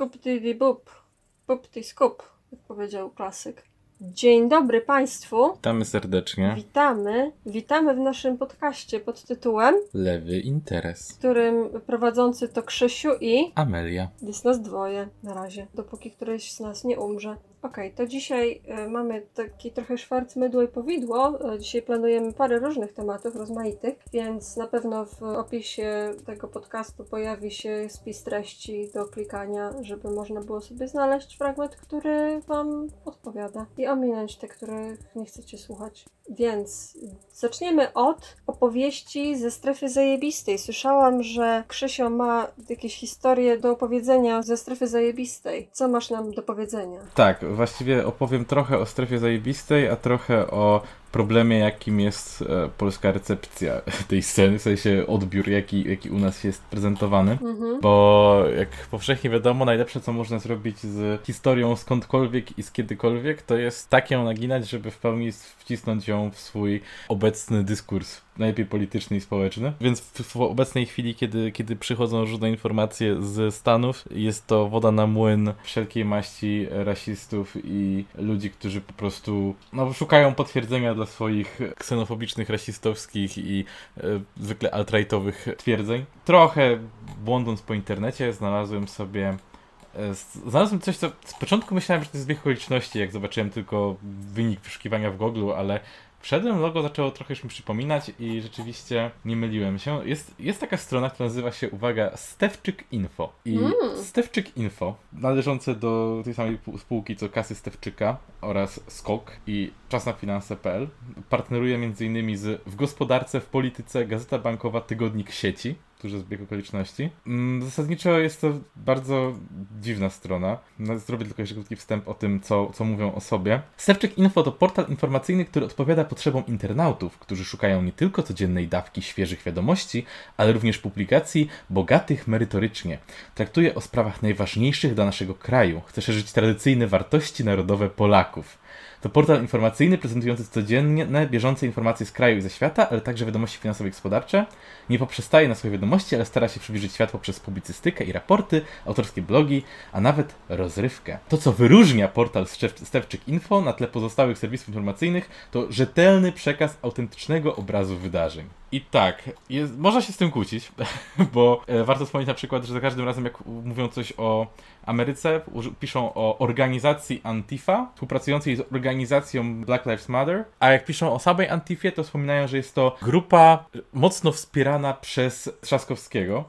Skup di bup, bup di skup, jak powiedział klasyk. Dzień dobry Państwu. Witamy serdecznie. Witamy. Witamy w naszym podcaście pod tytułem Lewy Interes. którym prowadzący to Krzysiu i Amelia. jest nas dwoje na razie, dopóki któryś z nas nie umrze. Okej, to dzisiaj e, mamy taki trochę szwarc mydło i powidło. E, dzisiaj planujemy parę różnych tematów, rozmaitych, więc na pewno w opisie tego podcastu pojawi się spis treści do klikania, żeby można było sobie znaleźć fragment, który Wam odpowiada i ominąć te, których nie chcecie słuchać. Więc zaczniemy od opowieści ze strefy zajebistej. Słyszałam, że Krzysio ma jakieś historie do opowiedzenia ze strefy zajebistej. Co masz nam do powiedzenia? Tak, właściwie opowiem trochę o strefie zajebistej, a trochę o problemie, jakim jest e, polska recepcja tej sceny, w sensie odbiór, jaki, jaki u nas jest prezentowany. Mhm. Bo jak powszechnie wiadomo, najlepsze co można zrobić z historią skądkolwiek i z kiedykolwiek, to jest tak ją naginać, żeby w pełni wcisnąć ją w swój obecny dyskurs, najlepiej polityczny i społeczny. Więc w, w obecnej chwili, kiedy, kiedy przychodzą różne informacje z Stanów, jest to woda na młyn wszelkiej maści rasistów i ludzi, którzy po prostu no, szukają potwierdzenia dla swoich ksenofobicznych, rasistowskich i e, zwykle alt-rightowych twierdzeń. Trochę błądąc po internecie znalazłem sobie e, Znalazłem coś, co z początku myślałem, że to jest zbieg okoliczności, jak zobaczyłem tylko wynik wyszukiwania w Google, ale Wszedłem, logo zaczęło trochę już mi przypominać i rzeczywiście nie myliłem się. Jest, jest taka strona, która nazywa się, uwaga, Stewczyk Info. I Mm. Stewczyk Info, należące do tej samej spółki co Kasy Stewczyka oraz Skok i czasnafinanse.pl, partneruje m.in. z W gospodarce, w polityce, Gazeta Bankowa, Tygodnik Sieci, duży zbieg okoliczności. Mm, Zasadniczo jest to bardzo dziwna strona. No, Zrobię tylko jeszcze krótki wstęp o tym, co, co mówią o sobie. Stewczyk Info to portal informacyjny, który odpowiada potrzebom internautów, którzy szukają nie tylko codziennej dawki świeżych wiadomości, ale również publikacji bogatych merytorycznie. Traktuje o sprawach najważniejszych dla naszego kraju. Chce szerzyć tradycyjne wartości narodowe Polaków. To portal informacyjny prezentujący codzienne bieżące informacje z kraju i ze świata, ale także wiadomości finansowe i gospodarcze. Nie poprzestaje na swoje wiadomości, ale stara się przybliżyć świat poprzez publicystykę i raporty, autorskie blogi, a nawet rozrywkę. To, co wyróżnia portal Stewczyk Info na tle pozostałych serwisów informacyjnych, to rzetelny przekaz autentycznego obrazu wydarzeń. I tak, jest, można się z tym kłócić, bo e, warto wspomnieć na przykład, że za każdym razem jak mówią coś o Ameryce, piszą o organizacji Antifa, współpracującej z organizacją Black Lives Matter, a jak piszą o samej Antifie, to wspominają, że jest to grupa mocno wspierana przez Trzaskowskiego.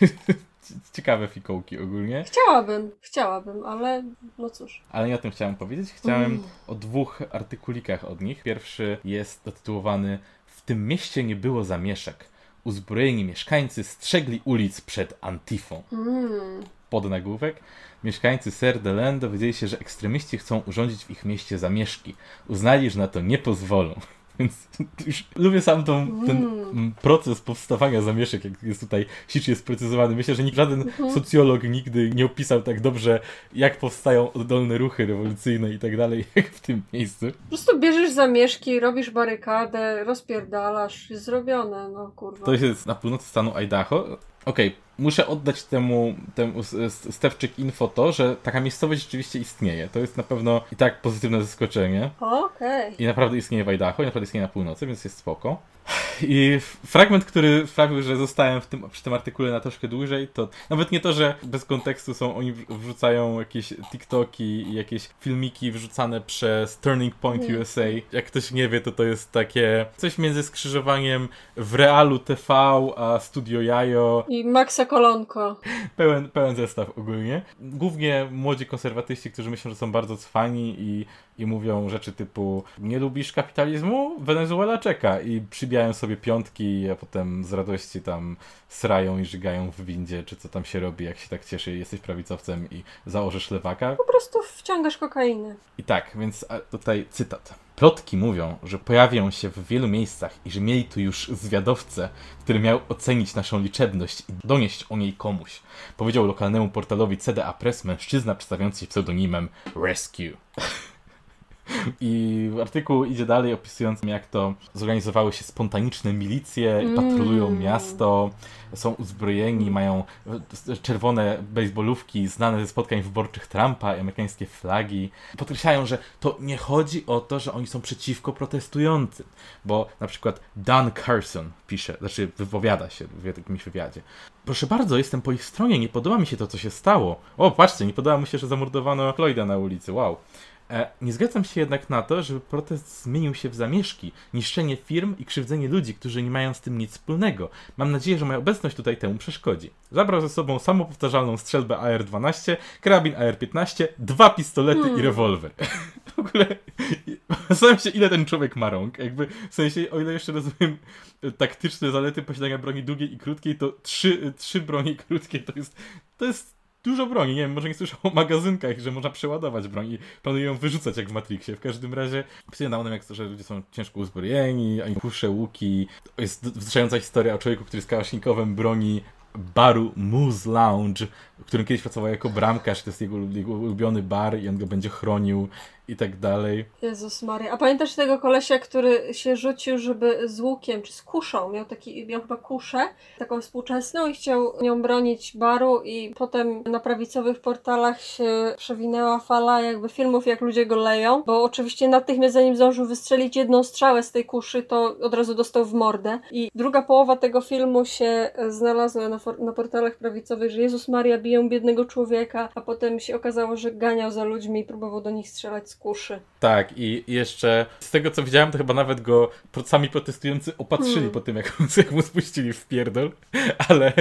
Ciekawe fikołki ogólnie. Chciałabym, chciałabym, ale no cóż. Ale nie o tym chciałem powiedzieć. Chciałem Mm. o dwóch artykulikach od nich. Pierwszy jest zatytułowany tym mieście nie było zamieszek. Uzbrojeni mieszkańcy strzegli ulic przed Antifą. Mm. Podnagłówek. Mieszkańcy Ser de Len dowiedzieli się, że ekstremiści chcą urządzić w ich mieście zamieszki. Uznali, że na to nie pozwolą. Więc już lubię sam tą, ten Mm. proces powstawania zamieszek, jak jest tutaj ślicznie sprecyzowany. Myślę, że nikt, żaden Mhm. socjolog nigdy nie opisał tak dobrze, jak powstają oddolne ruchy rewolucyjne i tak dalej, jak w tym miejscu. Po prostu bierzesz zamieszki, robisz barykadę, rozpierdalasz, jest zrobione, no kurwa. To jest na północy stanu Idaho. Okej, muszę oddać temu, temu Stewczyk Info to, że taka miejscowość rzeczywiście istnieje. To jest na pewno i tak pozytywne zaskoczenie. Okej. I naprawdę istnieje w Idaho, i naprawdę istnieje na północy, więc jest spoko. I fragment, który sprawił, że zostałem w tym, przy tym artykule na troszkę dłużej, to nawet nie to, że bez kontekstu są, oni wrz- wrzucają jakieś TikToki i jakieś filmiki wrzucane przez Turning Point Mm. USA. Jak ktoś nie wie, to to jest takie coś między skrzyżowaniem w Realu TV a Studio Jajo. I Maxa Kolonko. Pełen, pełen zestaw ogólnie. Głównie młodzi konserwatyści, którzy myślą, że są bardzo cwani i, i mówią rzeczy typu nie lubisz kapitalizmu? Wenezuela czeka i przybijają sobie piątki, a potem z radości tam srają i żygają w windzie, czy co tam się robi, jak się tak cieszy, jesteś prawicowcem i założysz lewaka. Po prostu wciągasz kokainę. I tak, więc tutaj cytat. Plotki mówią, że pojawią się w wielu miejscach i że mieli tu już zwiadowcę, który miał ocenić naszą liczebność i donieść o niej komuś. Powiedział lokalnemu portalowi CDA Press mężczyzna przedstawiający się pseudonimem Rescue. I artykuł idzie dalej opisując jak to zorganizowały się spontaniczne milicje, mm. patrolują miasto, są uzbrojeni, mają czerwone baseballówki znane ze spotkań wyborczych Trumpa i amerykańskie flagi. Podkreślają, że to nie chodzi o to, że oni są przeciwko protestującym, bo na przykład Dan Carson pisze, znaczy wypowiada się w jakimś wywiadzie. Proszę bardzo, jestem po ich stronie, nie podoba mi się to, co się stało. O, patrzcie, nie podoba mi się, że zamordowano Floyda na ulicy, wow. E, nie zgadzam się jednak na to, żeby protest zmienił się w zamieszki, niszczenie firm i krzywdzenie ludzi, którzy nie mają z tym nic wspólnego. Mam nadzieję, że moja obecność tutaj temu przeszkodzi. Zabrał ze sobą samopowtarzalną strzelbę AR-12, karabin AR-15, dwa pistolety hmm. i rewolwer. w ogóle zastanawiam się, ile ten człowiek ma rąk. Jakby, w sensie, o ile jeszcze rozumiem taktyczne zalety posiadania broni długiej i krótkiej, to trzy, trzy broni krótkie to jest, to jest dużo broni. Nie wiem, może nie słyszał o magazynkach, że można przeładować broń i planują wyrzucać jak w Matrixie. W każdym razie pisuję na jak to, że ludzie są ciężko uzbrojeni, oni puszcze łuki. Jest wzruszająca historia o człowieku, który z kałasznikowem broni baru Moose Lounge, w którym kiedyś pracował jako bramkarz, to jest jego, jego ulubiony bar i on go będzie chronił i tak dalej. Jezus Maria. A pamiętasz tego kolesia, który się rzucił, żeby z łukiem, czy z kuszą, miał taki, miał chyba kuszę, taką współczesną i chciał nią bronić baru i potem na prawicowych portalach się przewinęła fala jakby filmów, jak ludzie go leją, bo oczywiście natychmiast zanim zdążył wystrzelić jedną strzałę z tej kuszy, to od razu dostał w mordę. I druga połowa tego filmu się znalazła na, na portalach prawicowych, że Jezus Maria biją biednego człowieka, a potem się okazało, że ganiał za ludźmi i próbował do nich strzelać z kuszy. Tak, i jeszcze z tego co widziałem, to chyba nawet go sami protestujący opatrzyli hmm. po tym, jak, jak mu spuścili w pierdol. Ale,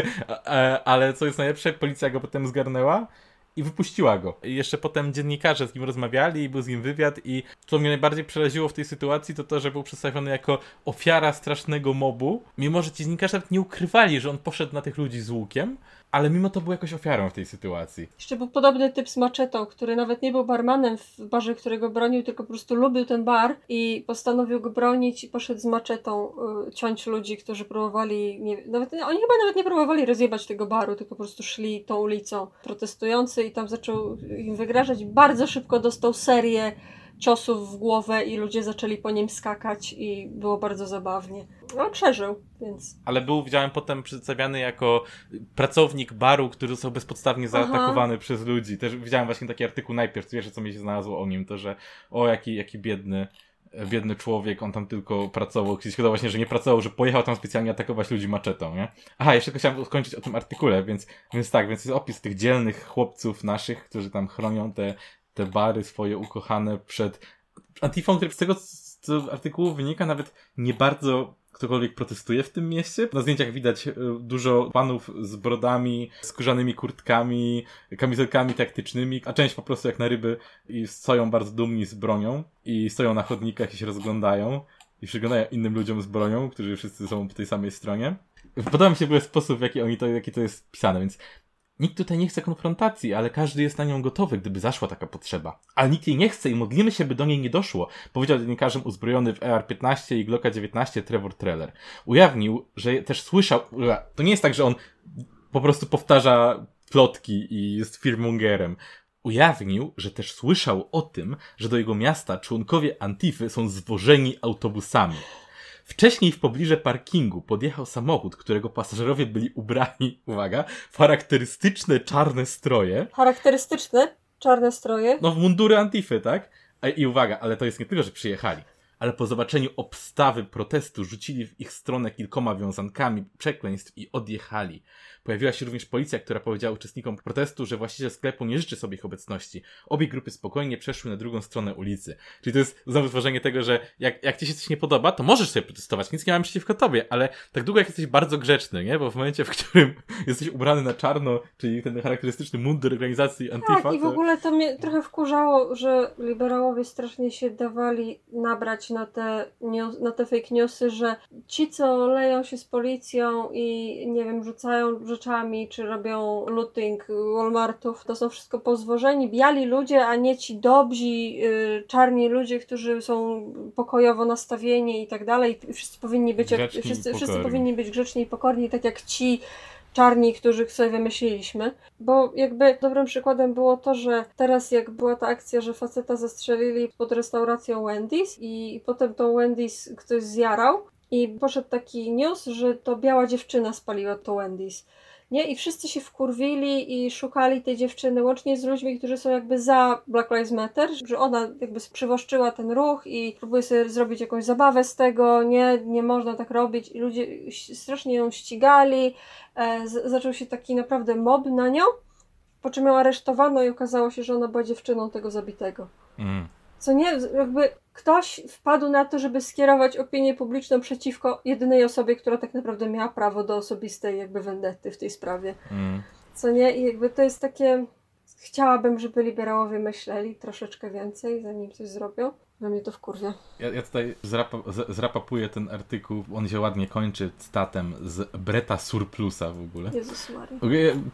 ale co jest najlepsze, policja go potem zgarnęła i wypuściła go. I jeszcze potem dziennikarze z nim rozmawiali i był z nim wywiad i co mnie najbardziej przeraziło w tej sytuacji to to, że był przedstawiony jako ofiara strasznego mobu, mimo że dziennikarze nawet nie ukrywali, że on poszedł na tych ludzi z łukiem, ale mimo to był jakoś ofiarą w tej sytuacji. Jeszcze był podobny typ z maczetą, który nawet nie był barmanem w barze, którego bronił, tylko po prostu lubił ten bar i postanowił go bronić i poszedł z maczetą y, ciąć ludzi, którzy próbowali, nie, nawet, oni chyba nawet nie próbowali rozjebać tego baru, tylko po prostu szli tą ulicą protestujący i tam zaczął im wygrażać. Bardzo szybko dostał serię ciosów w głowę i ludzie zaczęli po nim skakać i było bardzo zabawnie. No, przeżył, więc... Ale był, widziałem potem przedstawiany jako pracownik baru, który został bezpodstawnie zaatakowany Aha. przez ludzi. Też widziałem właśnie taki artykuł najpierw, wiesz, co mi się znalazło o nim, to że o, jaki, jaki biedny biedny człowiek, on tam tylko pracował, gdzieś chyba właśnie, że nie pracował, że pojechał tam specjalnie atakować ludzi maczetą, nie? Aha, jeszcze chciałem skończyć o tym artykule, więc, więc tak, więc jest opis tych dzielnych chłopców naszych, którzy tam chronią te te bary swoje ukochane przed Antifą, który z tego z artykułu wynika nawet nie bardzo ktokolwiek protestuje w tym mieście. Na zdjęciach widać e, dużo panów z brodami, skórzanymi kurtkami, kamizelkami taktycznymi, a część po prostu jak na ryby i stoją bardzo dumni z bronią i stoją na chodnikach i się rozglądają i przyglądają innym ludziom z bronią, którzy wszyscy są po tej samej stronie. Podoba mi się w ogóle sposób, w jaki, oni to, jaki to jest pisane, więc Nikt tutaj nie chce konfrontacji, ale każdy jest na nią gotowy, gdyby zaszła taka potrzeba. Ale nikt jej nie chce i modlimy się, by do niej nie doszło, powiedział dziennikarzem uzbrojony w ER-15 i Glocka 19 Trevor Treller. Ujawnił, że też słyszał, to nie jest tak, że on po prostu powtarza plotki i jest firmongerem. Ujawnił, że też słyszał o tym, że do jego miasta członkowie Antify są zwożeni autobusami. Wcześniej w pobliże parkingu podjechał samochód, którego pasażerowie byli ubrani, uwaga, w charakterystyczne czarne stroje. Charakterystyczne czarne stroje? No w mundury Antify, tak? I uwaga, ale to jest nie tylko, że przyjechali ale po zobaczeniu obstawy protestu rzucili w ich stronę kilkoma wiązankami przekleństw i odjechali. Pojawiła się również policja, która powiedziała uczestnikom protestu, że właściciel sklepu nie życzy sobie ich obecności. Obie grupy spokojnie przeszły na drugą stronę ulicy. Czyli to jest znowu stworzenie tego, że jak, jak ci się coś nie podoba, to możesz sobie protestować, nic nie mam przeciwko tobie, ale tak długo jak jesteś bardzo grzeczny, nie? Bo w momencie, w którym jesteś ubrany na czarno, czyli ten charakterystyczny mundur organizacji Antifa... Tak, i w ogóle to mnie trochę wkurzało, że liberałowie strasznie się dawali nabrać na te, na te fake newsy, że ci, co leją się z policją i nie wiem, rzucają rzeczami, czy robią looting Walmartów, to są wszystko pozwożeni, biali ludzie, a nie ci dobrzy, yy, czarni ludzie, którzy są pokojowo nastawieni i tak dalej. Wszyscy powinni być, jak, wszyscy, wszyscy powinni być grzeczni i pokorni, tak jak ci czarni, których sobie wymyśliliśmy. Bo jakby dobrym przykładem było to, że teraz jak była ta akcja, że faceta zastrzelili pod restauracją Wendy's i potem tą Wendy's ktoś zjarał i poszedł taki news, że to biała dziewczyna spaliła to Wendy's. Nie? I wszyscy się wkurwili i szukali tej dziewczyny, łącznie z ludźmi, którzy są jakby za Black Lives Matter, że ona jakby przywoszczyła ten ruch i próbuje sobie zrobić jakąś zabawę z tego, nie, nie można tak robić i ludzie strasznie ją ścigali, e, zaczął się taki naprawdę mob na nią, po czym ją aresztowano i okazało się, że ona była dziewczyną tego zabitego. Mm. Co nie, jakby ktoś wpadł na to, żeby skierować opinię publiczną przeciwko jedynej osobie, która tak naprawdę miała prawo do osobistej jakby vendetty w tej sprawie. Mm. Co nie, i jakby to jest takie... Chciałabym, żeby liberałowie myśleli troszeczkę więcej, zanim coś zrobią. Na mnie to wkurwia. Ja, ja tutaj zrapa, z, zrapapuję ten artykuł, on się ładnie kończy cytatem z Breta Surplusa w ogóle. Jezus Maria.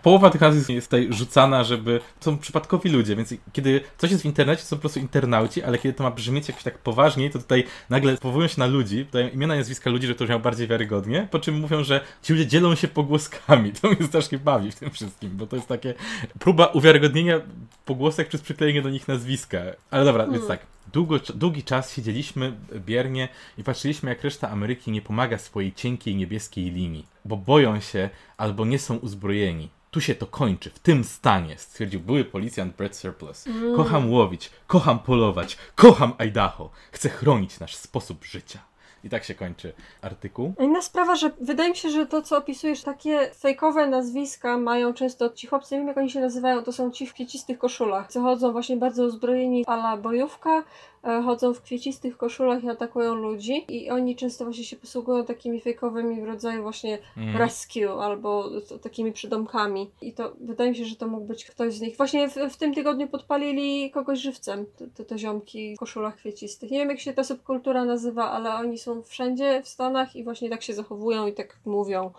Połowa tych nazwisk jest tutaj rzucana, żeby... są przypadkowi ludzie, więc kiedy coś jest w internecie, to są po prostu internauci, ale kiedy to ma brzmieć jakoś tak poważniej, to tutaj nagle powołują się na ludzi, dają imiona i nazwiska ludzi, że to brzmiało bardziej wiarygodnie, po czym mówią, że ci ludzie dzielą się pogłoskami. To mnie strasznie bawi w tym wszystkim, bo to jest takie próba uwiarygodnienia pogłosek przez przyklejenie do nich nazwiska. Ale dobra, hmm. więc tak. Długo, długi czas siedzieliśmy biernie i patrzyliśmy, jak reszta Ameryki nie pomaga swojej cienkiej niebieskiej linii, bo boją się albo nie są uzbrojeni. Tu się to kończy, w tym stanie, stwierdził były policjant Brett Surplus. Mm. Kocham łowić, kocham polować, kocham Idaho. Chcę chronić nasz sposób życia. I tak się kończy artykuł. Inna sprawa, że wydaje mi się, że to, co opisujesz, takie fejkowe nazwiska mają często ci chłopcy, nie wiem jak oni się nazywają, to są ci w kwiecistych koszulach, co chodzą właśnie bardzo uzbrojeni ala bojówka, chodzą w kwiecistych koszulach i atakują ludzi i oni często właśnie się posługują takimi fejkowymi w rodzaju właśnie mm. rescue albo takimi przydomkami i to wydaje mi się, że to mógł być ktoś z nich. Właśnie w, w tym tygodniu podpalili kogoś żywcem, te, te, te ziomki w koszulach kwiecistych. Nie wiem jak się ta subkultura nazywa, ale oni są wszędzie w Stanach i właśnie tak się zachowują i tak mówią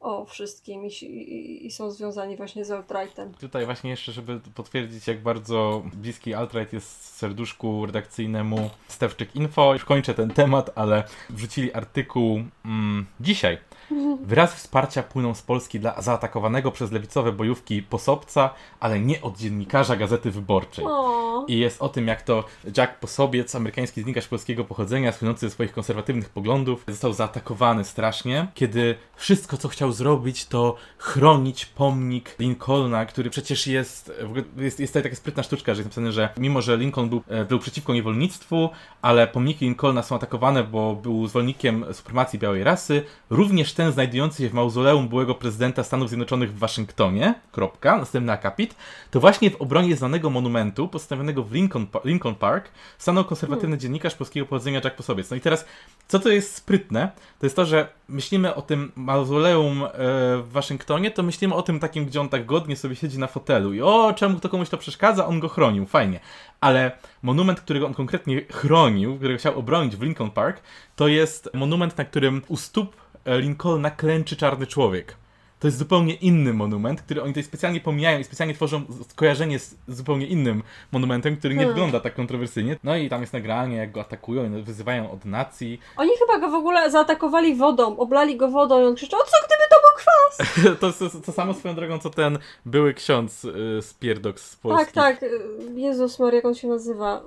o wszystkim i, i, i, są związani właśnie z alt-rightem. Tutaj właśnie jeszcze, żeby potwierdzić, jak bardzo bliski alt-right jest serduszku redakcyjnemu Stewczyk Info. Już kończę ten temat, ale wrzucili artykuł mm, dzisiaj Wyrazy wsparcia płyną z Polski dla zaatakowanego przez lewicowe bojówki Posobca, ale nie od dziennikarza Gazety Wyborczej. O. I jest o tym, jak to Jack Posobiec, amerykański dziennikarz polskiego pochodzenia, słynący ze swoich konserwatywnych poglądów, został zaatakowany strasznie, kiedy wszystko, co chciał zrobić, to chronić pomnik Lincolna, który przecież jest, jest, jest tutaj taka sprytna sztuczka, że jest napisane, że mimo, że Lincoln był, e, był przeciwko niewolnictwu, ale pomniki Lincolna są atakowane, bo był zwolennikiem supremacji białej rasy, również ten znajdujący się w mauzoleum byłego prezydenta Stanów Zjednoczonych w Waszyngtonie, kropka, następny akapit, to właśnie w obronie znanego monumentu postawionego w Lincoln, Lincoln Park stanął konserwatywny hmm. dziennikarz polskiego pochodzenia Jack Posobiec. No i teraz, co to jest sprytne, to jest to, że myślimy o tym mauzoleum e, w Waszyngtonie, to myślimy o tym takim, gdzie on tak godnie sobie siedzi na fotelu i o, czemu to komuś to przeszkadza, on go chronił, fajnie. Ale monument, którego on konkretnie chronił, którego chciał obronić w Lincoln Park, to jest monument, na którym u stóp E, Lincolna klęczy czarny człowiek. To jest zupełnie inny monument, który oni tutaj specjalnie pomijają i specjalnie tworzą skojarzenie z zupełnie innym monumentem, który nie hmm. wygląda tak kontrowersyjnie. No i tam jest nagranie, jak go atakują wyzywają od nacji. Oni chyba go w ogóle zaatakowali wodą, oblali go wodą i on krzyczał, co gdyby kwas? to, to, to samo swoją drogą, co ten były ksiądz y, z Pierdox z Polski. Tak, tak. Jezus Maria, jak on się nazywa?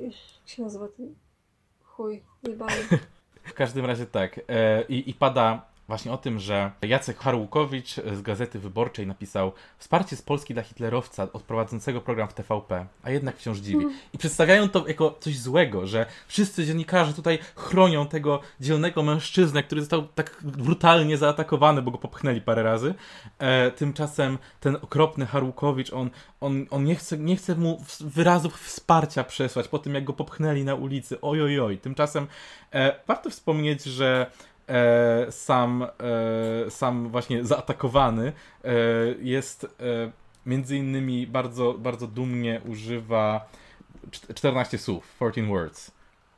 Jak się nazywa ten chuj, jebany. W każdym razie tak. E, i, I pada właśnie o tym, że Jacek Harłukowicz z Gazety Wyborczej napisał wsparcie z Polski dla hitlerowca odprowadzącego program w TVP, a jednak wciąż dziwi. Mm. I przedstawiają to jako coś złego, że wszyscy dziennikarze tutaj chronią tego dzielnego mężczyznę, który został tak brutalnie zaatakowany, bo go popchnęli parę razy. E, tymczasem ten okropny Harłukowicz, on, on, on nie, chce, nie chce mu wyrazów wsparcia przesłać po tym, jak go popchnęli na ulicy. Oj, oj, oj. Tymczasem e, warto wspomnieć, że sam, e, sam właśnie zaatakowany e, jest e, między innymi bardzo, bardzo dumnie używa 14 słów, 14 words.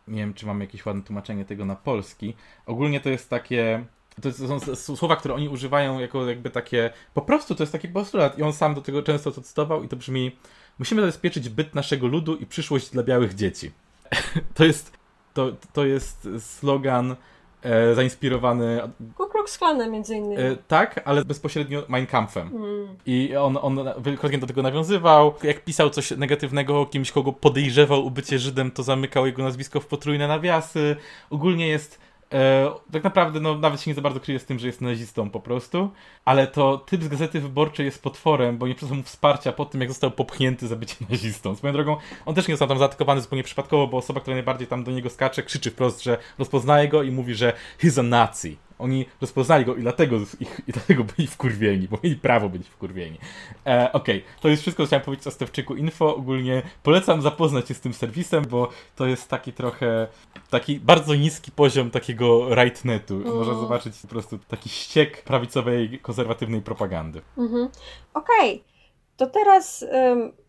Nie wiem, czy mam jakieś ładne tłumaczenie tego na polski. Ogólnie to jest takie to są słowa, które oni używają jako jakby takie, po prostu to jest taki postulat i on sam do tego często to cytował i to brzmi musimy zabezpieczyć byt naszego ludu i przyszłość dla białych dzieci. to jest to, to jest slogan e, zainspirowany szklane między innymi. E, tak, ale bezpośrednio Mein Kampfem. Mm. I on, on wielokrotnie do tego nawiązywał. Jak pisał coś negatywnego o kimś, kogo podejrzewał o bycie Żydem, to zamykał jego nazwisko w potrójne nawiasy. Ogólnie jest E, tak naprawdę, no, nawet się nie za bardzo kryje z tym, że jest nazistą po prostu, ale to typ z Gazety Wyborczej jest potworem, bo nie przyznał mu wsparcia po tym, jak został popchnięty za bycie nazistą. Swoją drogą, on też nie został tam zaatakowany zupełnie przypadkowo, bo osoba, która najbardziej tam do niego skacze, krzyczy wprost, że rozpoznaje go i mówi, że he's a Nazi. Oni rozpoznali go i dlatego, ich, i dlatego byli wkurwieni, bo mieli prawo być wkurwieni. E, Okej, okay. to jest wszystko, co chciałem powiedzieć o Stewczyku Info. Ogólnie polecam zapoznać się z tym serwisem, bo to jest taki trochę, taki bardzo niski poziom takiego rightnetu. Mm. Można zobaczyć po prostu taki ściek prawicowej, konserwatywnej propagandy. Mhm. Okej. Okay. To teraz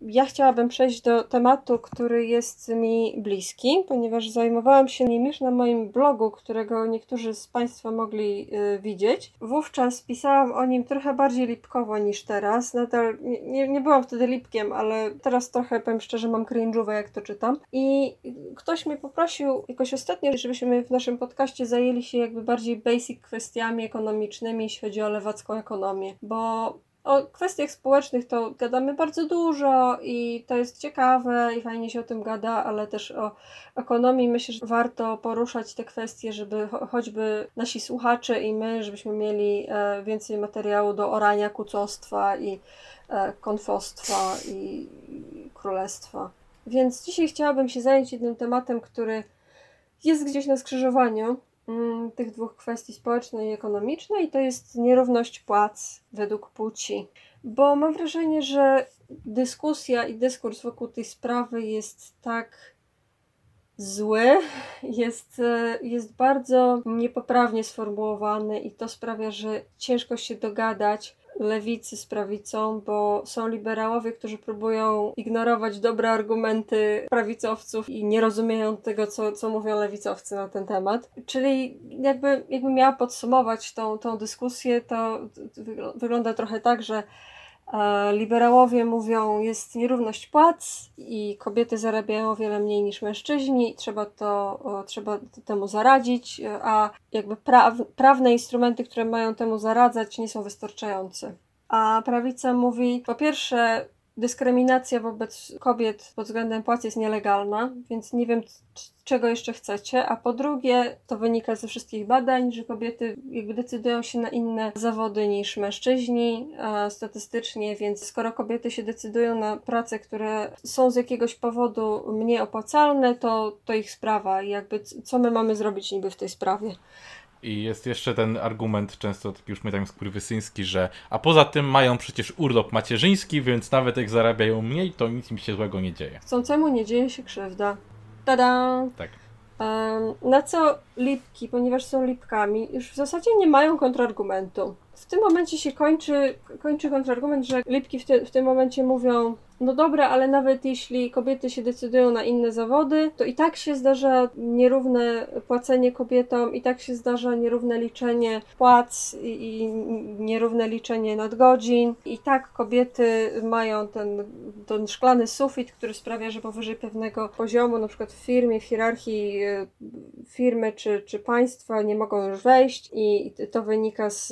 ja chciałabym przejść do tematu, który jest mi bliski, ponieważ zajmowałam się nim już na moim blogu, którego niektórzy z Państwa mogli y, widzieć. Wówczas pisałam o nim trochę bardziej lipkowo niż teraz. Nadal nie, nie byłam wtedy lipkiem, ale teraz trochę, powiem szczerze, mam cringe'owe jak to czytam. I ktoś mnie poprosił jakoś ostatnio, żebyśmy w naszym podcaście zajęli się jakby bardziej basic kwestiami ekonomicznymi, jeśli chodzi o lewacką ekonomię, bo o kwestiach społecznych to gadamy bardzo dużo i to jest ciekawe i fajnie się o tym gada, ale też o ekonomii myślę, że warto poruszać te kwestie, żeby choćby nasi słuchacze i my, żebyśmy mieli e, więcej materiału do orania kucostwa i e, konfostwa i królestwa. Więc dzisiaj chciałabym się zająć jednym tematem, który jest gdzieś na skrzyżowaniu tych dwóch kwestii społecznej i ekonomicznej, to jest nierówność płac według płci. Bo mam wrażenie, że dyskusja i dyskurs wokół tej sprawy jest tak zły, jest, e, jest bardzo niepoprawnie sformułowany i to sprawia, że ciężko się dogadać lewicy z prawicą, bo są liberałowie, którzy próbują ignorować dobre argumenty prawicowców i nie rozumieją tego, co, co mówią lewicowcy na ten temat. Czyli jakby, jakby miała podsumować tą, tą dyskusję, to wygląda trochę tak, że Liberałowie mówią, jest nierówność płac i kobiety zarabiają o wiele mniej niż mężczyźni, trzeba to, trzeba temu zaradzić, a jakby pra, prawne instrumenty, które mają temu zaradzać, nie są wystarczające. A prawica mówi, po pierwsze, dyskryminacja wobec kobiet pod względem płacy jest nielegalna, więc nie wiem, czego jeszcze chcecie. A po drugie, to wynika ze wszystkich badań, że kobiety jakby decydują się na inne zawody niż mężczyźni statystycznie, więc skoro kobiety się decydują na prace, które są z jakiegoś powodu mniej opłacalne, to, to ich sprawa. I jakby co my mamy zrobić niby w tej sprawie? I jest jeszcze ten argument, często taki już my tam skurwysyński, że a poza tym mają przecież urlop macierzyński, więc nawet jak zarabiają mniej, to nic im się złego nie dzieje. Chcącemu nie dzieje się krzywda. Tada! Tak. Um, na co lipki, ponieważ są lipkami, już w zasadzie nie mają kontrargumentu. W tym momencie się kończy, kończy kontrargument, że lipki w, te, w tym momencie mówią no dobra, ale nawet jeśli kobiety się decydują na inne zawody, to i tak się zdarza nierówne płacenie kobietom, i tak się zdarza nierówne liczenie płac i, i nierówne liczenie nadgodzin. I tak kobiety mają ten, ten szklany sufit, który sprawia, że powyżej pewnego poziomu, na przykład w firmie, w hierarchii e, firmy czy, czy państwa nie mogą już wejść i to wynika z,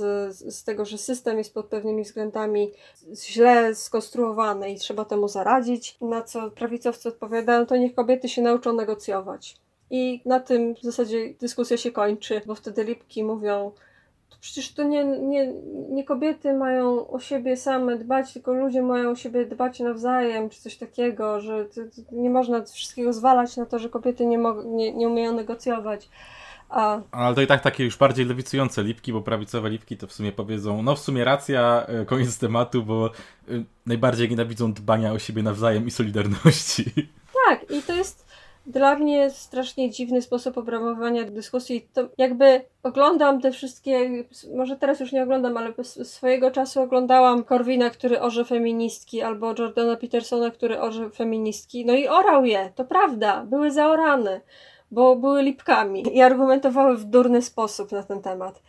z tego, że system jest pod pewnymi względami źle skonstruowany i trzeba temu zaradzić. Na co prawicowcy odpowiadają, to niech kobiety się nauczą negocjować. I na tym w zasadzie dyskusja się kończy, bo wtedy lipki mówią, to przecież to nie, nie, nie kobiety mają o siebie same dbać, tylko ludzie mają o siebie dbać nawzajem, czy coś takiego, że nie można wszystkiego zwalać na to, że kobiety nie, nie, nie umieją negocjować. Ale to i tak takie już bardziej lewicujące lipki, bo prawicowe lipki to w sumie powiedzą, no w sumie racja, e, koniec tematu, bo e, najbardziej nienawidzą dbania o siebie nawzajem i solidarności. Tak, i to jest dla mnie strasznie dziwny sposób obramowania dyskusji. To jakby oglądam te wszystkie, może teraz już nie oglądam, ale swojego czasu oglądałam Korwina, który orze feministki, albo Jordana Petersona, który orze feministki. No i orał je, to prawda, były zaorane bo były lipkami i argumentowały w durny sposób na ten temat.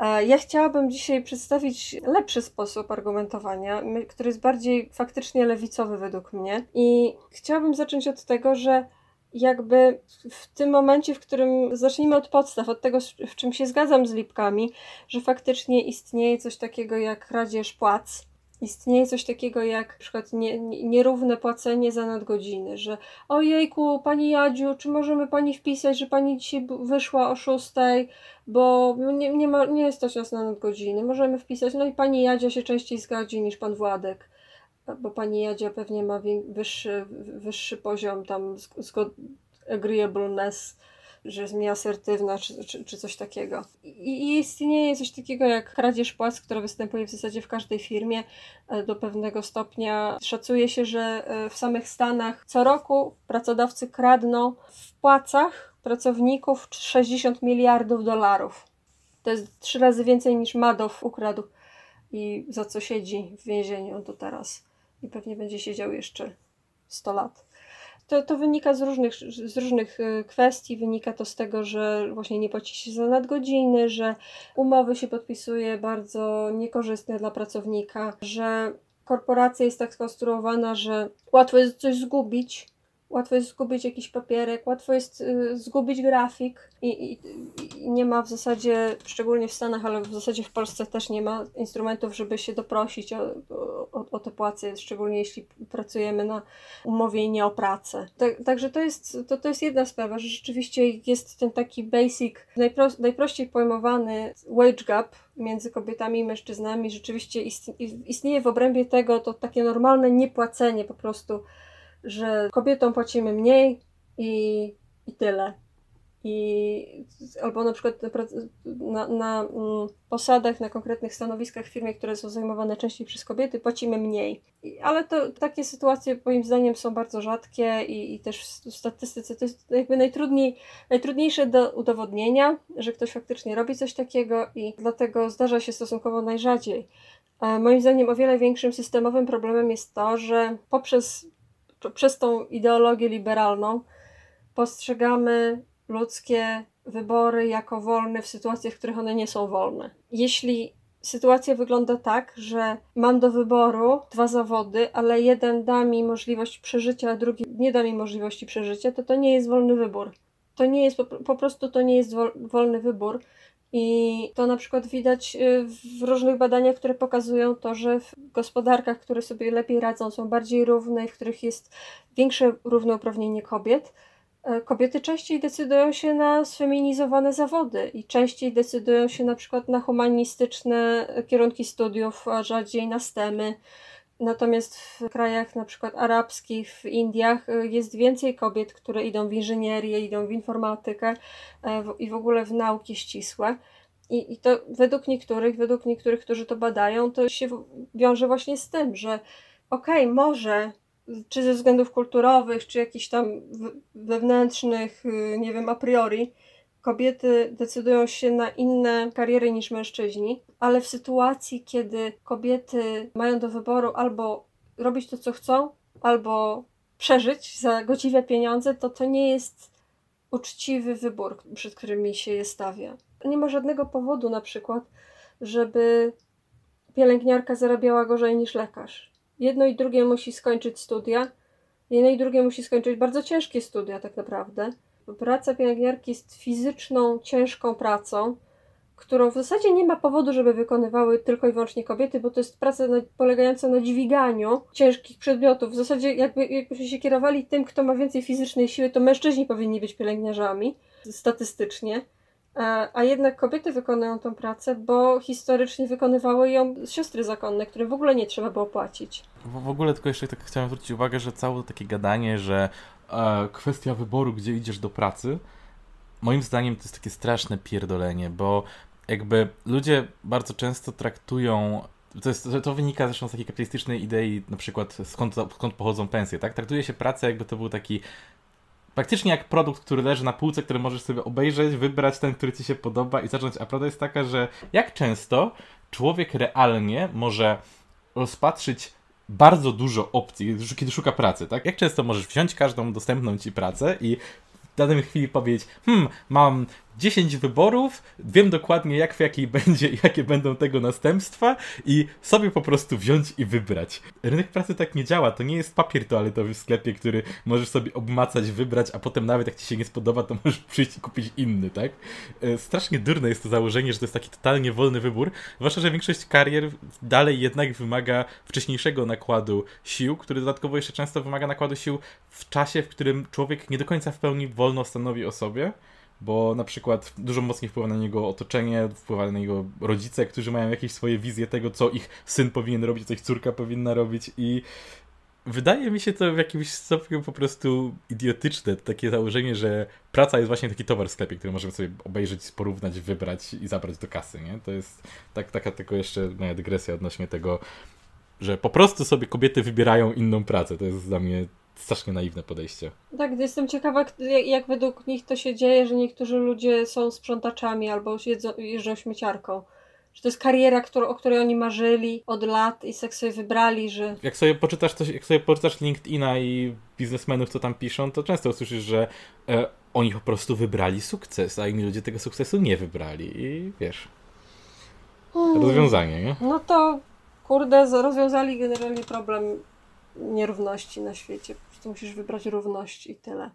E, ja chciałabym dzisiaj przedstawić lepszy sposób argumentowania, który jest bardziej faktycznie lewicowy według mnie. I chciałabym zacząć od tego, że jakby w tym momencie, w którym zacznijmy od podstaw, od tego, w czym się zgadzam z Lipkami, że faktycznie istnieje coś takiego jak kradzież płac, istnieje coś takiego jak na przykład nie, nie, nierówne płacenie za nadgodziny, że ojejku, pani Jadziu, czy możemy pani wpisać, że pani dzisiaj wyszła o szóstej, bo nie, nie, ma, nie jest to czas na nadgodziny, możemy wpisać, no i pani Jadzia się częściej zgadzi niż pan Władek, bo pani Jadzia pewnie ma wyższy, wyższy poziom tam agreeableness, że jest mniej asertywna, czy, czy, czy coś takiego. I, istnieje coś takiego jak kradzież płac, która występuje w zasadzie w każdej firmie e, do pewnego stopnia. Szacuje się, że e, w samych Stanach co roku pracodawcy kradną w płacach pracowników 60 miliardów dolarów. To jest trzy razy więcej niż Madoff ukradł i za co siedzi w więzieniu do teraz. I pewnie będzie siedział jeszcze 100 lat. To, to wynika z różnych, z różnych y, kwestii. Wynika to z tego, że właśnie nie płaci się za nadgodziny, że umowy się podpisuje bardzo niekorzystne dla pracownika, że korporacja jest tak skonstruowana, że łatwo jest coś zgubić, łatwo jest zgubić jakiś papierek, łatwo jest y, zgubić grafik i, i, i, nie ma w zasadzie, szczególnie w Stanach, ale w zasadzie w Polsce też nie ma instrumentów, żeby się doprosić o, o, o te płace, szczególnie jeśli pracujemy na umowie i nie o pracę. Tak, także to jest, to, to jest jedna sprawa, że rzeczywiście jest ten taki basic, najpro, najprościej pojmowany wage gap między kobietami i mężczyznami, rzeczywiście istnieje w obrębie tego to takie normalne niepłacenie po prostu że kobietom płacimy mniej i, i tyle. I, albo na przykład na, na, mm, posadach, na konkretnych stanowiskach w firmie, które są zajmowane częściej przez kobiety, płacimy mniej. I, ale to takie sytuacje moim zdaniem są bardzo rzadkie i, i też w statystyce to jest jakby najtrudniej, najtrudniejsze do udowodnienia, że ktoś faktycznie robi coś takiego i dlatego zdarza się stosunkowo najrzadziej. A moim zdaniem o wiele większym systemowym problemem jest to, że poprzez przez tą ideologię liberalną postrzegamy ludzkie wybory jako wolne w sytuacjach, w których one nie są wolne. Jeśli sytuacja wygląda tak, że mam do wyboru dwa zawody, ale jeden da mi możliwość przeżycia, a drugi nie da mi możliwości przeżycia, to to nie jest wolny wybór. To nie jest, po, prostu to nie jest wolny wybór. I to na przykład widać y, w różnych badaniach, które pokazują to, że w gospodarkach, które sobie lepiej radzą, są bardziej równe, w których jest większe równouprawnienie kobiet, e, kobiety częściej decydują się na sfeminizowane zawody i częściej decydują się na przykład na humanistyczne kierunki studiów, a rzadziej na STEMy. Natomiast w krajach na przykład arabskich, w Indiach y, jest więcej kobiet, które idą w inżynierię, idą w informatykę e, i w ogóle w nauki ścisłe. I, I to według niektórych, według niektórych, którzy to badają, to się wiąże właśnie z tym, że okej, okay, może czy ze względów kulturowych, czy jakichś tam wewnętrznych, y, nie wiem, a priori, kobiety decydują się na inne kariery niż mężczyźni, ale w sytuacji, kiedy kobiety mają do wyboru albo robić to, co chcą, albo przeżyć za godziwe pieniądze, to to nie jest uczciwy wybór, przed którymi się je stawia. Nie ma żadnego powodu na przykład, żeby pielęgniarka zarabiała gorzej niż lekarz. Jedno i drugie musi skończyć studia, jedno i drugie musi skończyć bardzo ciężkie studia tak naprawdę praca pielęgniarki jest fizyczną, ciężką pracą, którą w zasadzie nie ma powodu, żeby wykonywały tylko i wyłącznie kobiety, bo to jest praca na, polegająca na dźwiganiu ciężkich przedmiotów. W zasadzie jakby, jakbyśmy się kierowali tym, kto ma więcej fizycznej siły, to mężczyźni powinni być pielęgniarzami statystycznie. A jednak kobiety wykonują tą pracę, bo historycznie wykonywały ją siostry zakonne, które w ogóle nie trzeba było płacić. W, w ogóle tylko jeszcze tak chciałem zwrócić uwagę, że całe takie gadanie, że e, kwestia wyboru, gdzie idziesz do pracy, moim zdaniem to jest takie straszne pierdolenie, bo jakby ludzie bardzo często traktują to, jest, to wynika zresztą z takiej kapitalistycznej idei, na przykład skąd, skąd pochodzą pensje, tak? Traktuje się pracę, jakby to był taki praktycznie jak produkt, który leży na półce, który możesz sobie obejrzeć, wybrać ten, który ci się podoba i zacząć. A prawda jest taka, że jak często człowiek realnie może rozpatrzyć bardzo dużo opcji, kiedy szuka pracy, tak? Jak często możesz wziąć każdą dostępną ci pracę i w danej chwili powiedzieć, hmm, mam 10 wyborów, wiem dokładnie jak w jakiej będzie i jakie będą tego następstwa i sobie po prostu wziąć i wybrać. Rynek pracy tak nie działa, to nie jest papier toaletowy w sklepie, który możesz sobie obmacać, wybrać, a potem nawet jak ci się nie spodoba, to możesz przyjść i kupić inny, tak? E, strasznie durne jest to założenie, że to jest taki totalnie wolny wybór, zwłaszcza, że większość karier dalej jednak wymaga wcześniejszego nakładu sił, który dodatkowo jeszcze często wymaga nakładu sił w czasie, w którym człowiek nie do końca w pełni wolno stanowi o sobie bo na przykład dużo mocniej wpływa na niego otoczenie, wpływa na niego rodzice, którzy mają jakieś swoje wizje tego, co ich syn powinien robić, co ich córka powinna robić i wydaje mi się to w jakimś stopniu po prostu idiotyczne, takie założenie, że praca jest właśnie taki towar w sklepie, który możemy sobie obejrzeć, porównać, wybrać i zabrać do kasy, nie? To jest tak, taka tylko jeszcze moja dygresja odnośnie tego, że po prostu sobie kobiety wybierają inną pracę. To jest dla mnie strasznie naiwne podejście. Tak, jestem ciekawa, jak według nich to się dzieje, że niektórzy ludzie są sprzątaczami albo jedzą, jeżdżą śmieciarką. Że to jest kariera, którą, o której oni marzyli od lat i tak sobie wybrali, że... Jak sobie poczytasz, to, jak sobie poczytasz LinkedIna i biznesmenów, co tam piszą, to często usłyszysz, że e, oni po prostu wybrali sukces, a inni ludzie tego sukcesu nie wybrali. I wiesz... Hmm. Rozwiązanie, nie? No to, kurde, rozwiązali generalnie problem nierówności na świecie. Po prostu musisz wybrać równość i tyle.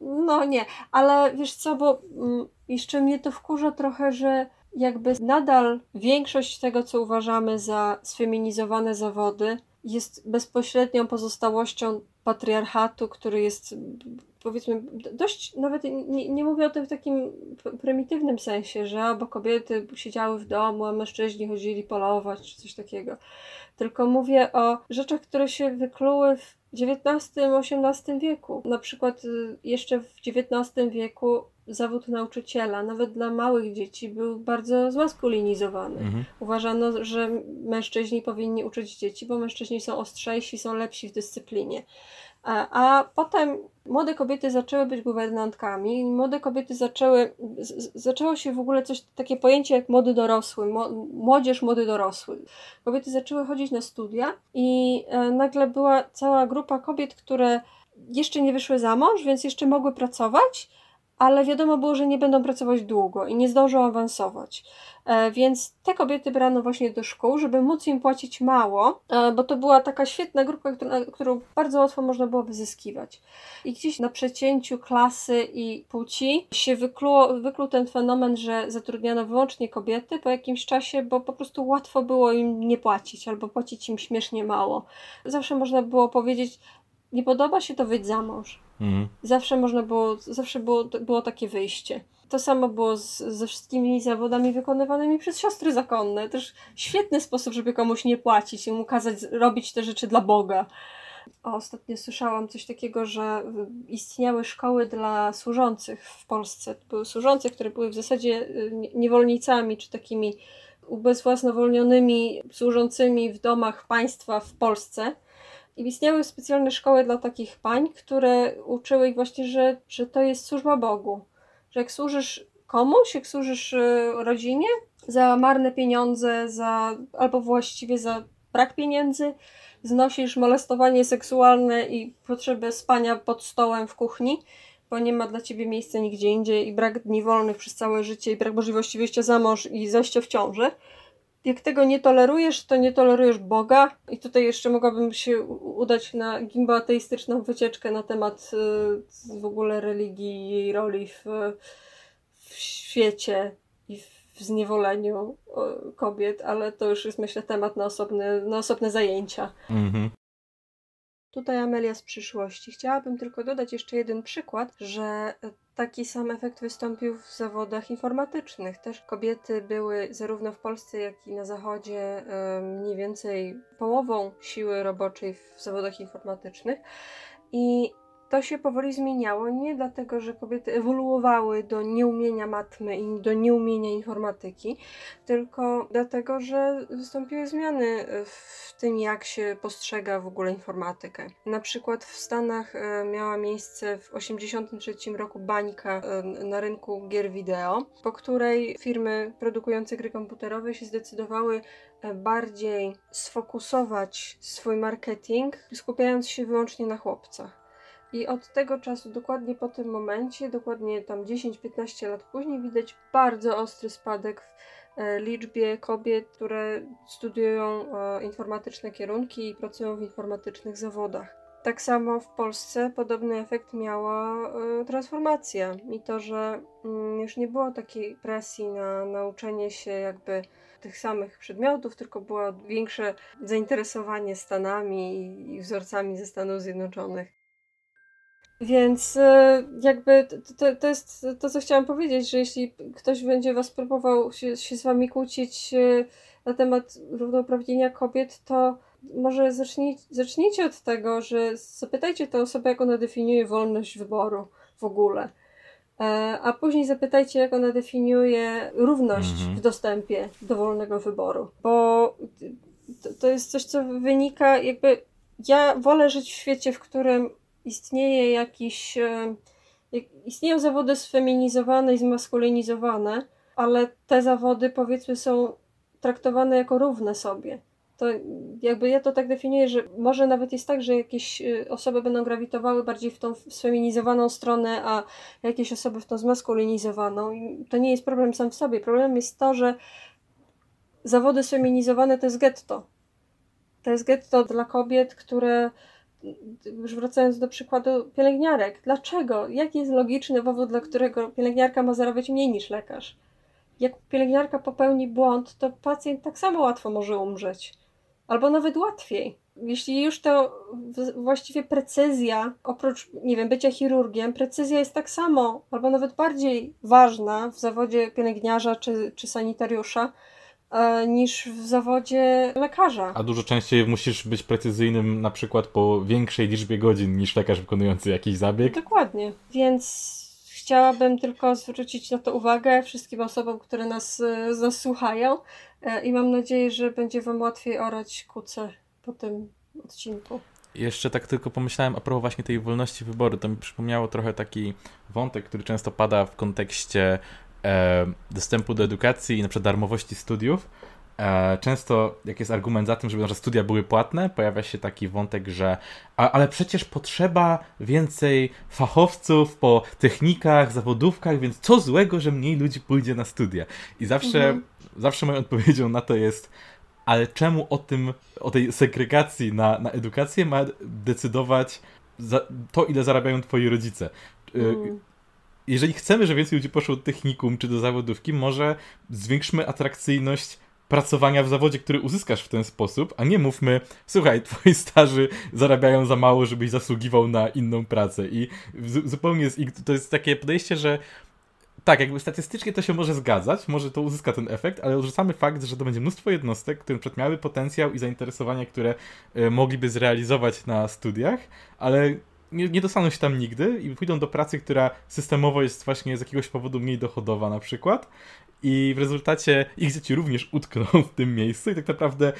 No nie, ale wiesz co, bo mm, jeszcze mnie to wkurza trochę, że jakby nadal większość tego, co uważamy za sfeminizowane zawody, jest bezpośrednią pozostałością patriarchatu, który jest powiedzmy dość, nawet nie, nie mówię o tym w takim prymitywnym sensie, że albo kobiety siedziały w domu, a mężczyźni chodzili polować, czy coś takiego tylko mówię o rzeczach, które się wykluły w XIX-XVIII wieku. Na przykład y, jeszcze w XIX wieku zawód nauczyciela, nawet dla małych dzieci, był bardzo zmaskulinizowany. Mhm. Uważano, że mężczyźni powinni uczyć dzieci, bo mężczyźni są ostrzejsi, są lepsi w dyscyplinie. A, a potem młode kobiety zaczęły być guwernantkami młode kobiety zaczęły, z, zaczęło się w ogóle coś, takie pojęcie jak młody dorosły, młodzież, młody dorosły. Kobiety zaczęły chodzić na studia i e, nagle była cała grupa kobiet, które jeszcze nie wyszły za mąż, więc jeszcze mogły pracować, ale wiadomo było, że nie będą pracować długo i nie zdążą awansować. E, więc te kobiety brano właśnie do szkół, żeby móc im płacić mało, e, bo to była taka świetna grupa, którą bardzo łatwo można było wyzyskiwać. I gdzieś na przecięciu klasy i płci się wykluło, wykluł ten fenomen, że zatrudniano wyłącznie kobiety po jakimś czasie, bo po prostu łatwo było im nie płacić albo płacić im śmiesznie mało. Zawsze można było powiedzieć, nie podoba się, to wyjdź za mąż. Mhm. Zawsze można było, zawsze było, było takie wyjście. To samo było z, ze wszystkimi zawodami wykonywanymi przez siostry zakonne. Też świetny sposób, żeby komuś nie płacić i mu kazać robić te rzeczy dla Boga. O, ostatnio słyszałam coś takiego, że istniały szkoły dla służących w Polsce. Były służące, które były w zasadzie y, niewolnicami, czy takimi ubezwłasnowolnionymi służącymi w domach państwa w Polsce i istniały specjalne szkoły dla takich pań, które uczyły ich właśnie, że, że to jest służba Bogu. Że jak służysz komuś, jak służysz y, rodzinie za marne pieniądze, za, albo właściwie za brak pieniędzy, znosisz molestowanie seksualne i potrzebę spania pod stołem w kuchni, bo nie ma dla ciebie miejsca nigdzie indziej i brak dni wolnych przez całe życie i brak możliwości wyjścia za mąż i zajścia w ciąży jak tego nie tolerujesz, to nie tolerujesz Boga. I tutaj jeszcze mogłabym się udać na gimboateistyczną wycieczkę na temat y, w ogóle religii i jej roli w, w świecie i w zniewoleniu kobiet, ale to już jest myślę temat na osobne, na osobne zajęcia. Mhm. Tutaj Amelia z przyszłości. Chciałabym tylko dodać jeszcze jeden przykład, że taki sam efekt wystąpił w zawodach informatycznych. Też kobiety były zarówno w Polsce, jak i na Zachodzie mniej więcej połową siły roboczej w zawodach informatycznych. I to się powoli zmieniało nie dlatego, że kobiety ewoluowały do nieumienia matmy i do nieumienia informatyki, tylko dlatego, że wystąpiły zmiany w tym, jak się postrzega w ogóle informatykę. Na przykład w Stanach e, miała miejsce w 1983 roku bańka e, na rynku gier wideo, po której firmy produkujące gry komputerowe się zdecydowały e, bardziej sfokusować swój marketing, skupiając się wyłącznie na chłopcach I od tego czasu, dokładnie po tym momencie, dokładnie tam 10-15 lat później, widać bardzo ostry spadek w e, liczbie kobiet, które studiują e, informatyczne kierunki i pracują w informatycznych zawodach. Tak samo w Polsce podobny efekt miała y, transformacja i to, że y, już nie było takiej presji na nauczenie się jakby tych samych przedmiotów, tylko było większe zainteresowanie Stanami i wzorcami ze Stanów Zjednoczonych. Więc y, jakby to, to jest to, co chciałam powiedzieć, że jeśli ktoś będzie was próbował się, się z wami kłócić y, na temat równouprawnienia kobiet, to może zacznij, zacznijcie od tego, że zapytajcie tę osobę, jak ona definiuje wolność wyboru w ogóle. E, a później zapytajcie, jak ona definiuje równość mhm. w dostępie do wolnego wyboru. Bo to, to jest coś, co wynika, jakby. Ja wolę żyć w świecie, w którym istnieje jakiś. E, istnieją zawody sfeminizowane i zmaskulinizowane, ale te zawody, powiedzmy, są traktowane jako równe sobie to jakby ja to tak definiuję, że może nawet jest tak, że jakieś y, osoby będą grawitowały bardziej w tą sfeminizowaną stronę, a jakieś osoby w tą zmaskulinizowaną. I to nie jest problem sam w sobie. Problemem jest to, że zawody sfeminizowane to jest getto. To jest getto dla kobiet, które już wracając do przykładu pielęgniarek. Dlaczego? Jaki jest logiczny powód, dla którego pielęgniarka ma zarabiać mniej niż lekarz? Jak pielęgniarka popełni błąd, to pacjent tak samo łatwo może umrzeć albo nawet łatwiej. Jeśli już to właściwie precyzja, oprócz, nie wiem, bycia chirurgiem, precyzja jest tak samo, albo nawet bardziej ważna w zawodzie pielęgniarza czy, czy sanitariusza, niż w zawodzie lekarza. A dużo częściej musisz być precyzyjnym na przykład po większej liczbie godzin niż lekarz wykonujący jakiś zabieg. Dokładnie. Więc chciałabym tylko zwrócić na to uwagę wszystkim osobom, które nas, e, nas słuchają e, i mam nadzieję, że będzie Wam łatwiej orać kuce po tym odcinku. Jeszcze tak tylko pomyślałem a propos właśnie tej wolności wyboru, to mi przypomniało trochę taki wątek, który często pada w kontekście e, dostępu do edukacji i na przykład darmowości studiów, E, często, jak jest argument za tym, żeby że studia były płatne, pojawia się taki wątek, że a, ale przecież potrzeba więcej fachowców po technikach, zawodówkach, więc co złego, że mniej ludzi pójdzie na studia. I zawsze, mhm. zawsze moją odpowiedzią na to jest, ale czemu o tym, o tej segregacji na, na edukację ma decydować to, ile zarabiają twoi rodzice? E, mhm jeżeli chcemy, żeby więcej ludzi poszło do technikum czy do zawodówki, może zwiększmy atrakcyjność pracowania w zawodzie, który uzyskasz w ten sposób, a nie mówmy, słuchaj, twoi starzy zarabiają za mało, żebyś zasługiwał na inną pracę. I zupełnie to jest takie podejście, że tak, jakby statystycznie to się może zgadzać, może to uzyska ten efekt, ale odrzucamy fakt, że to będzie mnóstwo jednostek, które miały potencjał i zainteresowania, które y, mogliby zrealizować na studiach, ale nie, nie dostaną się tam nigdy i pójdą do pracy, która systemowo jest właśnie z jakiegoś powodu mniej dochodowa na przykład i w rezultacie ich dzieci również utkną w tym miejscu i tak naprawdę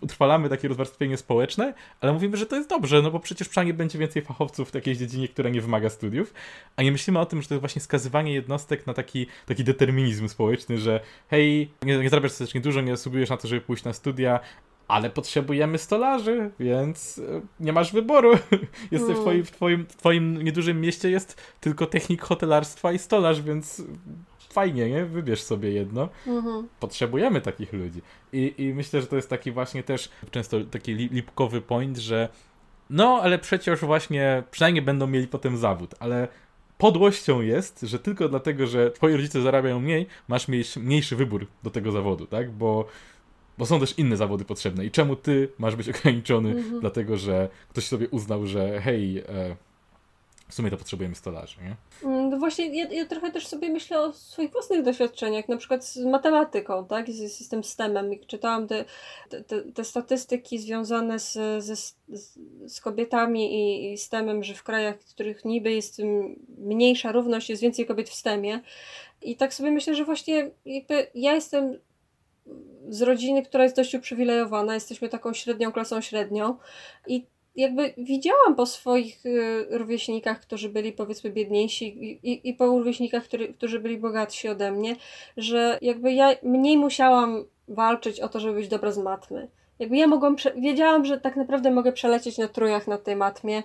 utrwalamy takie rozwarstwienie społeczne, ale mówimy, że to jest dobrze, no bo przecież przynajmniej będzie więcej fachowców w takiej dziedzinie, która nie wymaga studiów, a nie myślimy o tym, że to jest właśnie skazywanie jednostek na taki, taki determinizm społeczny, że hej, nie, nie zarabiasz dostatecznie dużo, nie zasługujesz na to, żeby pójść na studia, ale potrzebujemy stolarzy, więc e, nie masz wyboru. Jesteś w, twoim, w, twoim, w twoim niedużym mieście jest tylko technik hotelarstwa i stolarz, więc fajnie, nie? Wybierz sobie jedno. Mhm. Potrzebujemy takich ludzi. I, I myślę, że to jest taki właśnie też często taki lipkowy point, że no, ale przecież właśnie przynajmniej będą mieli potem zawód, ale podłością jest, że tylko dlatego, że twoi rodzice zarabiają mniej, masz mniejszy, mniejszy wybór do tego zawodu, tak? Bo bo są też inne zawody potrzebne. I czemu ty masz być ograniczony, mhm. dlatego że ktoś sobie uznał, że hej, e, w sumie to potrzebujemy stolarzy, nie? Mm, no właśnie, ja, ja, trochę też sobie myślę o swoich własnych doświadczeniach, na przykład z matematyką, tak, z system STEM-em. I czytałam te, te, te statystyki związane z, z, z kobietami i, i STEM-em, że w krajach, w których niby jest mniejsza równość, jest więcej kobiet w STEM-ie. I tak sobie myślę, że właśnie jakby ja jestem z rodziny, która jest dość uprzywilejowana, jesteśmy taką średnią klasą średnią i jakby widziałam po swoich y, rówieśnikach, którzy byli powiedzmy biedniejsi i, i, po rówieśnikach, który, którzy byli bogatsi ode mnie, że jakby ja mniej musiałam walczyć o to, żeby być dobra z matmy. Jakby ja mogłam, wiedziałam, że tak naprawdę mogę przelecieć na trójach na tej matmie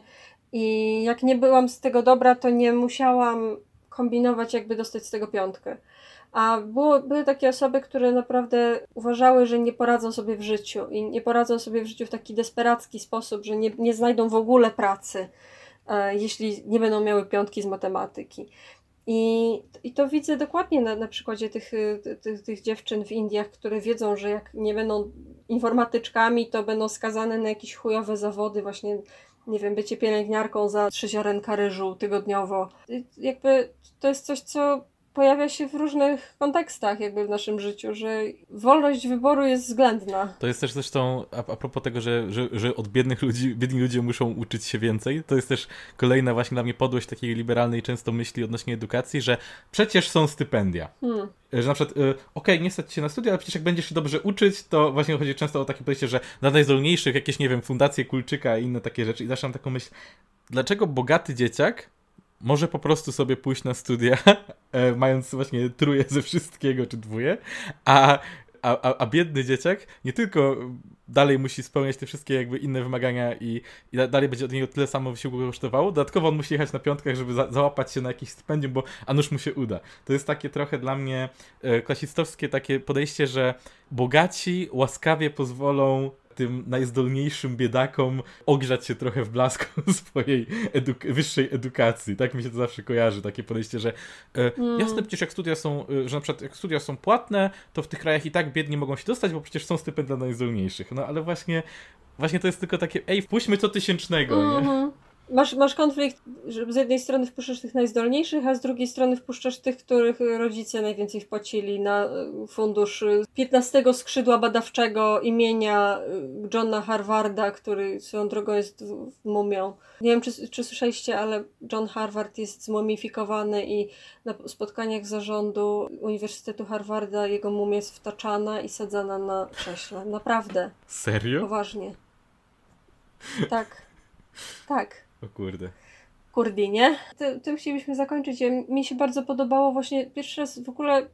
I jak nie byłam z tego dobra, to nie musiałam kombinować, jakby dostać z tego piątkę. A było, były takie osoby, które naprawdę uważały, że nie poradzą sobie w życiu i nie poradzą sobie w życiu w taki desperacki sposób, że nie, nie znajdą w ogóle pracy, e, jeśli nie będą miały piątki z matematyki. I, I to widzę dokładnie na, na przykładzie tych, tych, tych dziewczyn w Indiach, które wiedzą, że jak nie będą informatyczkami, to będą skazane na jakieś chujowe zawody, właśnie, nie wiem, bycie pielęgniarką za trzy ziarenka ryżu tygodniowo. Jakby to jest coś, co pojawia się w różnych kontekstach jakby w naszym życiu, że wolność wyboru jest względna. To jest też zresztą, a, a propos tego, że, że, że od biednych ludzi, biedni ludzie muszą uczyć się więcej, to jest też kolejna właśnie dla mnie podłość takiej liberalnej często myśli odnośnie edukacji, że przecież są stypendia. Hmm. Że na przykład, y, okej, okay, nie stać się na studia, ale przecież jak będziesz się dobrze uczyć, to właśnie chodzi często o takie podejście, że dla najzdolniejszych jakieś, nie wiem, fundacje Kulczyka i inne takie rzeczy. I zawsze mam taką myśl, dlaczego bogaty dzieciak może po prostu sobie pójść na studia, e, mając właśnie truje ze wszystkiego, czy dwóje, a, a, a, biedny dzieciak nie tylko dalej musi spełniać te wszystkie jakby inne wymagania i, i dalej będzie od niego tyle samo wysiłku kosztowało, dodatkowo on musi jechać na piątkach, żeby za, załapać się na jakieś stypendium, bo a nuż mu się uda. To jest takie trochę dla mnie e, klasistowskie takie podejście, że bogaci łaskawie pozwolą tym najzdolniejszym biedakom ogrzać się trochę w blasku swojej eduk wyższej edukacji. Tak mi się to zawsze kojarzy, takie podejście, że e, mm. jasne przecież jak studia są, e, że na przykład jak studia są płatne, to w tych krajach i tak biedni mogą się dostać, bo przecież są stypendia dla najzdolniejszych. No ale właśnie, właśnie to jest tylko takie, ej, wpuśćmy co tysięcznego, mm -hmm. nie? Masz, masz konflikt, że z jednej strony wpuszczasz tych najzdolniejszych, a z drugiej strony wpuszczasz tych, których rodzice najwięcej wpłacili na e, fundusz 15 e, skrzydła badawczego imienia e, Johna Harvarda, który swoją drogą jest mumią. Nie wiem, czy, czy słyszeliście, ale John Harvard jest zmumifikowany i na spotkaniach zarządu Uniwersytetu Harvarda jego mumia jest wtaczana i sadzana na krześle. Naprawdę. Serio? Poważnie. Tak. Tak. O kurde. Kurdinie. Ty, tym chcielibyśmy zakończyć. Mi się bardzo podobało właśnie pierwszy raz w ogóle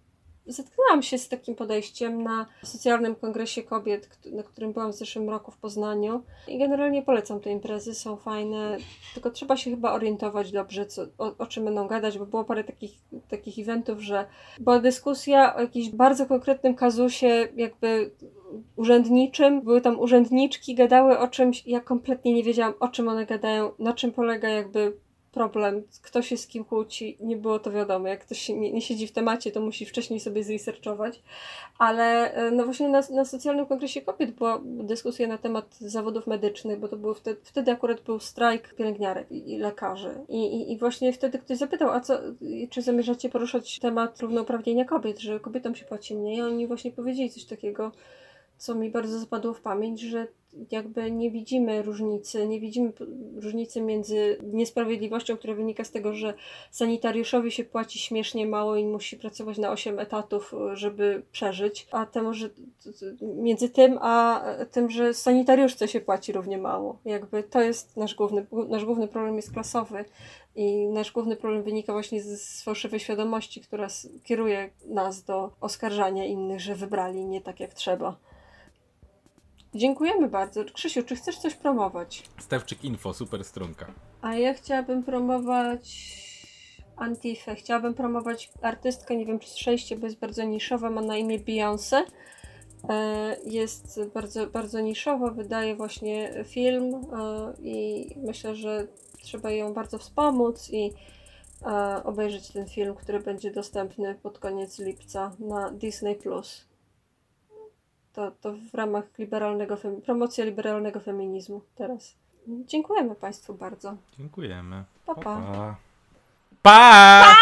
zetknęłam się z takim podejściem na socjalnym kongresie kobiet, na którym byłam w zeszłym roku w Poznaniu. I generalnie polecam te imprezy, są fajne, tylko trzeba się chyba orientować dobrze, co, o, o czym będą gadać, bo było parę takich, takich eventów, że była dyskusja o jakimś bardzo konkretnym kazusie, jakby urzędniczym. Były tam urzędniczki, gadały o czymś. Ja kompletnie nie wiedziałam, o czym one gadają, na czym polega jakby problem, kto się z kim kłóci, nie było to wiadomo. Jak ktoś nie, nie siedzi w temacie, to musi wcześniej sobie zresearchować. Ale e, no właśnie na, na Socjalnym Kongresie Kobiet była dyskusja na temat zawodów medycznych, bo to było wtedy, wtedy akurat był strajk pielęgniarek i, i lekarzy. I, i, I właśnie wtedy ktoś zapytał, a co, czy zamierzacie poruszać temat równouprawnienia kobiet, że kobietom się płaci mniej? I oni właśnie powiedzieli coś takiego, co mi bardzo zapadło w pamięć, że jakby nie widzimy różnicy, nie widzimy różnicy między niesprawiedliwością, która wynika z tego, że sanitariuszowi się płaci śmiesznie mało i musi pracować na 8 etatów, żeby przeżyć, a temu, że między tym a tym, że sanitariuszce się płaci równie mało. Jakby to jest nasz główny, nasz główny problem jest klasowy i nasz główny problem wynika właśnie z fałszywej świadomości, która kieruje nas do oskarżania innych, że wybrali nie tak jak trzeba. Dziękujemy bardzo. Krzysiu, czy chcesz coś promować? Stewczyk Info, super stronka. A ja chciałabym promować Antifę. Chciałabym promować artystkę, nie wiem czy słyszeliście, bo jest bardzo niszowa, ma na imię Beyoncé. E, jest bardzo, bardzo niszowa, wydaje właśnie film e, i myślę, że trzeba ją bardzo wspomóc i e, obejrzeć ten film, który będzie dostępny pod koniec lipca na Disney+. To, to w ramach liberalnego, promocja liberalnego feminizmu teraz. Dziękujemy Państwu bardzo. Dziękujemy. Pa, pa. pa. pa. pa!